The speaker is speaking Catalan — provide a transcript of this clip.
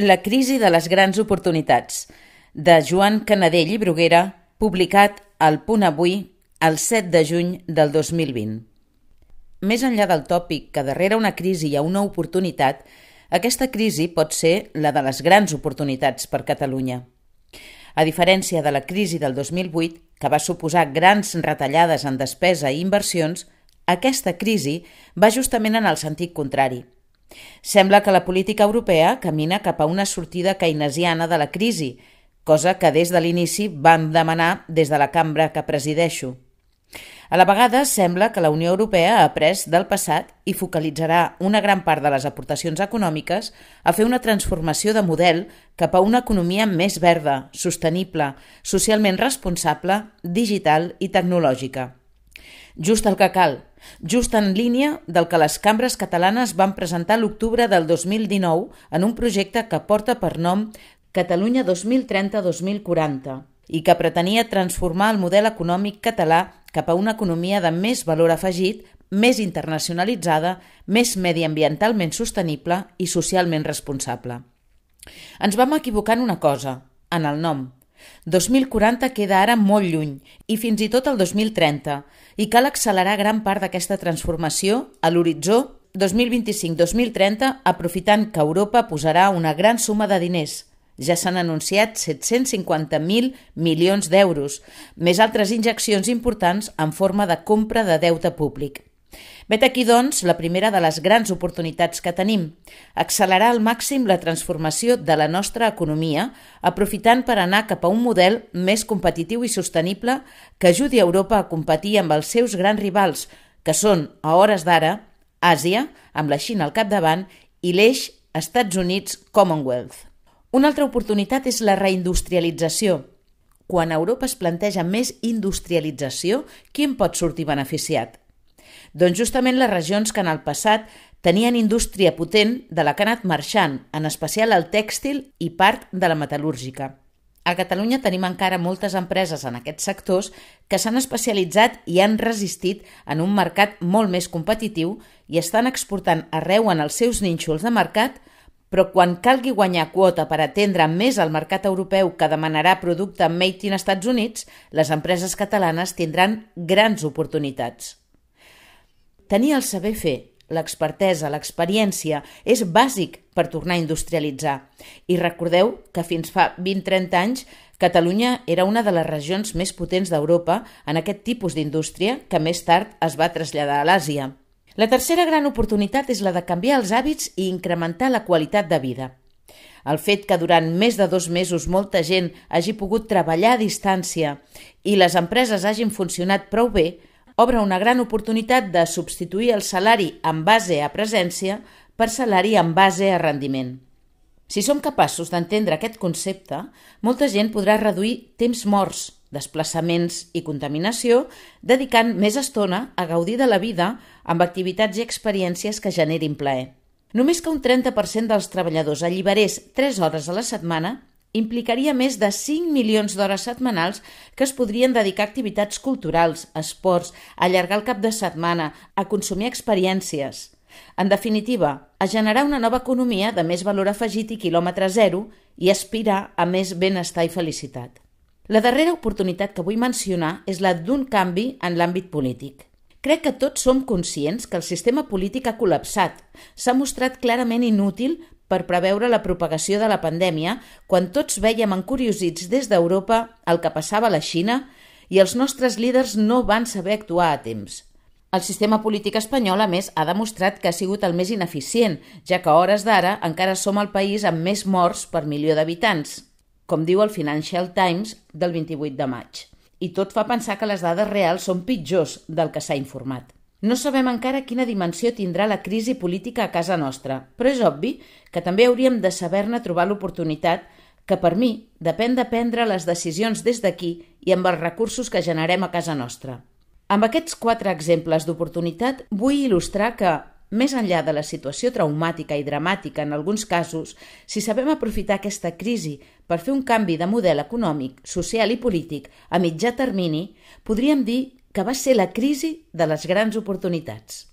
La crisi de les grans oportunitats, de Joan Canadell i Bruguera, publicat al Punt Avui el 7 de juny del 2020. Més enllà del tòpic que darrere una crisi hi ha una oportunitat, aquesta crisi pot ser la de les grans oportunitats per Catalunya. A diferència de la crisi del 2008, que va suposar grans retallades en despesa i inversions, aquesta crisi va justament en el sentit contrari. Sembla que la política europea camina cap a una sortida keynesiana de la crisi, cosa que des de l'inici vam demanar des de la cambra que presideixo. A la vegada, sembla que la Unió Europea ha après del passat i focalitzarà una gran part de les aportacions econòmiques a fer una transformació de model cap a una economia més verda, sostenible, socialment responsable, digital i tecnològica. Just el que cal, just en línia del que les cambres catalanes van presentar l'octubre del 2019 en un projecte que porta per nom Catalunya 2030-2040 i que pretenia transformar el model econòmic català cap a una economia de més valor afegit, més internacionalitzada, més mediambientalment sostenible i socialment responsable. Ens vam equivocar en una cosa, en el nom. 2040 queda ara molt lluny i fins i tot el 2030 i cal accelerar gran part d'aquesta transformació a l'horitzó 2025-2030 aprofitant que Europa posarà una gran suma de diners – ja s'han anunciat 750.000 milions d'euros, més altres injeccions importants en forma de compra de deute públic. Vet aquí, doncs, la primera de les grans oportunitats que tenim, accelerar al màxim la transformació de la nostra economia, aprofitant per anar cap a un model més competitiu i sostenible que ajudi a Europa a competir amb els seus grans rivals, que són, a hores d'ara, Àsia, amb la Xina al capdavant, i l'eix Estats Units-Commonwealth. Una altra oportunitat és la reindustrialització. Quan Europa es planteja més industrialització, qui en pot sortir beneficiat? Doncs justament les regions que en el passat tenien indústria potent de la que ha anat marxant, en especial el tèxtil i part de la metal·lúrgica. A Catalunya tenim encara moltes empreses en aquests sectors que s'han especialitzat i han resistit en un mercat molt més competitiu i estan exportant arreu en els seus nínxols de mercat però quan calgui guanyar quota per atendre més al mercat europeu que demanarà producte made in Estats Units, les empreses catalanes tindran grans oportunitats. Tenir el saber fer, l'expertesa, l'experiència, és bàsic per tornar a industrialitzar. I recordeu que fins fa 20-30 anys Catalunya era una de les regions més potents d'Europa en aquest tipus d'indústria que més tard es va traslladar a l'Àsia. La tercera gran oportunitat és la de canviar els hàbits i incrementar la qualitat de vida. El fet que durant més de dos mesos molta gent hagi pogut treballar a distància i les empreses hagin funcionat prou bé obre una gran oportunitat de substituir el salari en base a presència per salari en base a rendiment. Si som capaços d'entendre aquest concepte, molta gent podrà reduir temps morts, desplaçaments i contaminació, dedicant més estona a gaudir de la vida amb activitats i experiències que generin plaer. Només que un 30% dels treballadors alliberés 3 hores a la setmana implicaria més de 5 milions d'hores setmanals que es podrien dedicar a activitats culturals, esports, a allargar el cap de setmana, a consumir experiències. En definitiva, a generar una nova economia de més valor afegit i quilòmetre zero i aspirar a més benestar i felicitat. La darrera oportunitat que vull mencionar és la d'un canvi en l'àmbit polític. Crec que tots som conscients que el sistema polític ha col·lapsat. S'ha mostrat clarament inútil per preveure la propagació de la pandèmia quan tots veiem encuriosits des d'Europa el que passava a la Xina i els nostres líders no van saber actuar a temps. El sistema polític espanyol, a més, ha demostrat que ha sigut el més ineficient, ja que a hores d'ara encara som el país amb més morts per milió d'habitants com diu el Financial Times del 28 de maig. I tot fa pensar que les dades reals són pitjors del que s'ha informat. No sabem encara quina dimensió tindrà la crisi política a casa nostra, però és obvi que també hauríem de saber-ne trobar l'oportunitat que per mi depèn de prendre les decisions des d'aquí i amb els recursos que generem a casa nostra. Amb aquests quatre exemples d'oportunitat vull il·lustrar que més enllà de la situació traumàtica i dramàtica en alguns casos, si sabem aprofitar aquesta crisi per fer un canvi de model econòmic, social i polític a mitjà termini, podríem dir que va ser la crisi de les grans oportunitats.